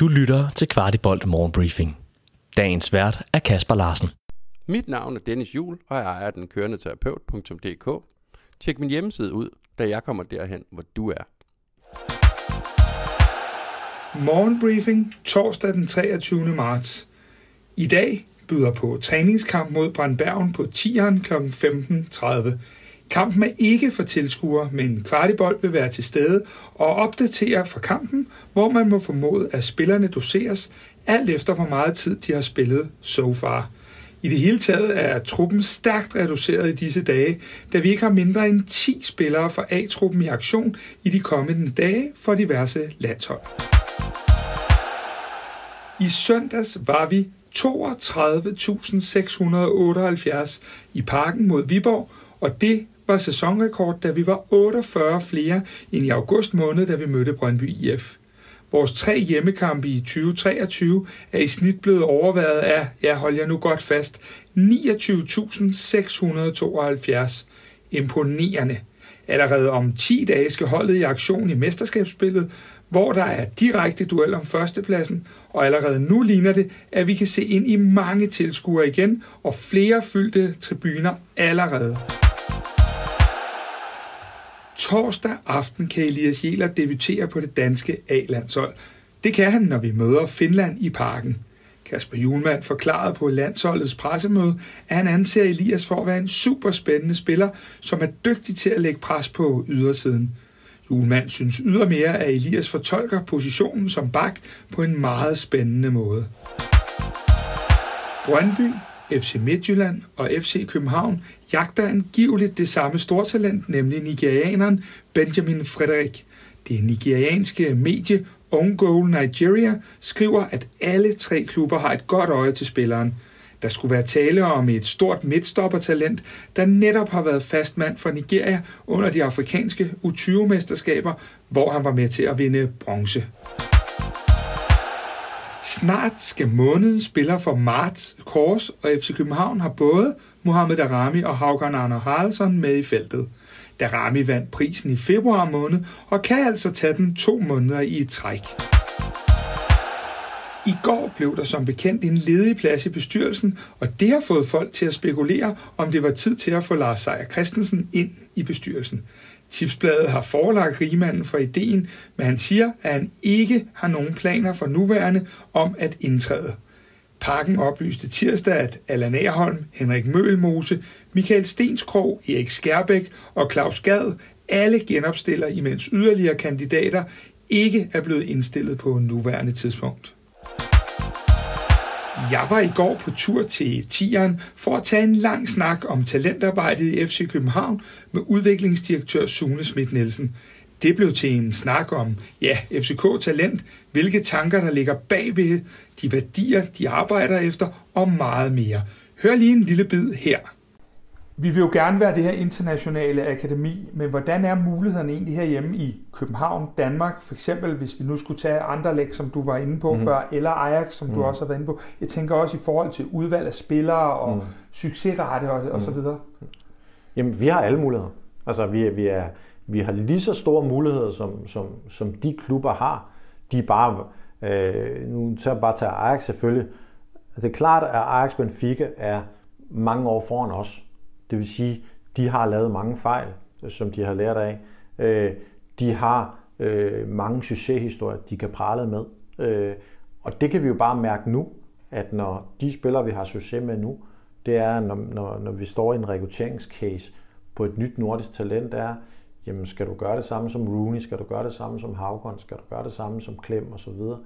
Du lytter til Kvartibolt Morgenbriefing. Dagens vært er Kasper Larsen. Mit navn er Dennis Jul, og jeg ejer den kørende terapeut.dk. Tjek min hjemmeside ud, da jeg kommer derhen, hvor du er. Morgenbriefing torsdag den 23. marts. I dag byder på træningskamp mod Brandbergen på 10'eren kl. 15.30. Kampen er ikke for tilskuere, men Kvartibold vil være til stede og opdatere fra kampen, hvor man må formode, at spillerne doseres, alt efter hvor meget tid de har spillet so far. I det hele taget er truppen stærkt reduceret i disse dage, da vi ikke har mindre end 10 spillere fra A-truppen i aktion i de kommende dage for diverse landshold. I søndags var vi 32.678 i parken mod Viborg, og det var sæsonrekord, da vi var 48 flere end i august måned, da vi mødte Brøndby IF. Vores tre hjemmekampe i 2023 er i snit blevet overværet af, ja hold jer nu godt fast, 29.672. Imponerende. Allerede om 10 dage skal holdet i aktion i mesterskabsspillet, hvor der er direkte duel om førstepladsen, og allerede nu ligner det, at vi kan se ind i mange tilskuere igen, og flere fyldte tribuner allerede. Torsdag aften kan Elias Jæler debutere på det danske A-landshold. Det kan han, når vi møder Finland i parken. Kasper Julemand forklarede på landsholdets pressemøde, at han anser Elias for at være en super spændende spiller, som er dygtig til at lægge pres på ydersiden. Julemand synes ydermere, at Elias fortolker positionen som bak på en meget spændende måde. Brøndby, FC Midtjylland og FC København jagter angiveligt det samme stortalent, nemlig nigerianeren Benjamin Frederik. Det nigerianske medie Own Goal Nigeria skriver, at alle tre klubber har et godt øje til spilleren. Der skulle være tale om et stort midtstoppertalent, der netop har været fastmand for Nigeria under de afrikanske U20-mesterskaber, hvor han var med til at vinde bronze. Snart skal månedens spiller for Marts Kors og FC København har både Mohamed Darami og Haugan Arne Haraldsson med i feltet. Darami vandt prisen i februar måned og kan altså tage den to måneder i et træk. I går blev der som bekendt en ledig plads i bestyrelsen, og det har fået folk til at spekulere, om det var tid til at få Lars Seier Christensen ind i bestyrelsen. Tipsbladet har forelagt rigmanden for ideen, men han siger, at han ikke har nogen planer for nuværende om at indtræde. Parken oplyste tirsdag, at Allan Aarholm, Henrik Mølmose, Michael Stenskrog, Erik Skærbæk og Claus Gad alle genopstiller, imens yderligere kandidater ikke er blevet indstillet på nuværende tidspunkt. Jeg var i går på tur til Tieren for at tage en lang snak om talentarbejdet i FC København med udviklingsdirektør Sune Schmidt Nielsen. Det blev til en snak om, ja, FCK Talent, hvilke tanker der ligger bagved, de værdier, de arbejder efter og meget mere. Hør lige en lille bid her. Vi vil jo gerne være det her internationale akademi, men hvordan er mulighederne egentlig herhjemme i København, Danmark, for eksempel hvis vi nu skulle tage andre læg, som du var inde på mm. før, eller Ajax, som mm. du også har været inde på. Jeg tænker også i forhold til udvalg af spillere og mm. succesrate og, og så videre. Jamen, vi har alle muligheder. Altså, vi, vi, er, vi har lige så store muligheder, som, som, som de klubber har. De er bare, øh, nu tager jeg bare tage Ajax selvfølgelig. Det er klart, at Ajax Benfica er mange år foran os. Det vil sige, de har lavet mange fejl, øh, som de har lært af. Øh, de har øh, mange succeshistorier, de kan prale med. Øh, og det kan vi jo bare mærke nu, at når de spillere, vi har succes med nu, det er, når, når, når vi står i en rekrutteringscase på et nyt nordisk talent, er, jamen skal du gøre det samme som Rooney, skal du gøre det samme som Havgård, skal du gøre det samme som Klem og så videre,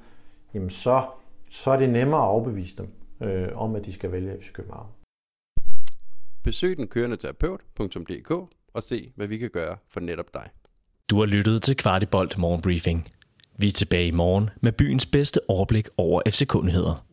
jamen så, så er det nemmere at overbevise dem øh, om, at de skal vælge FC København. Besøg den kørende terapeut.dk og se, hvad vi kan gøre for netop dig. Du har lyttet til Kvartibolt Morgenbriefing. Vi er tilbage i morgen med byens bedste overblik over FC-kundigheder.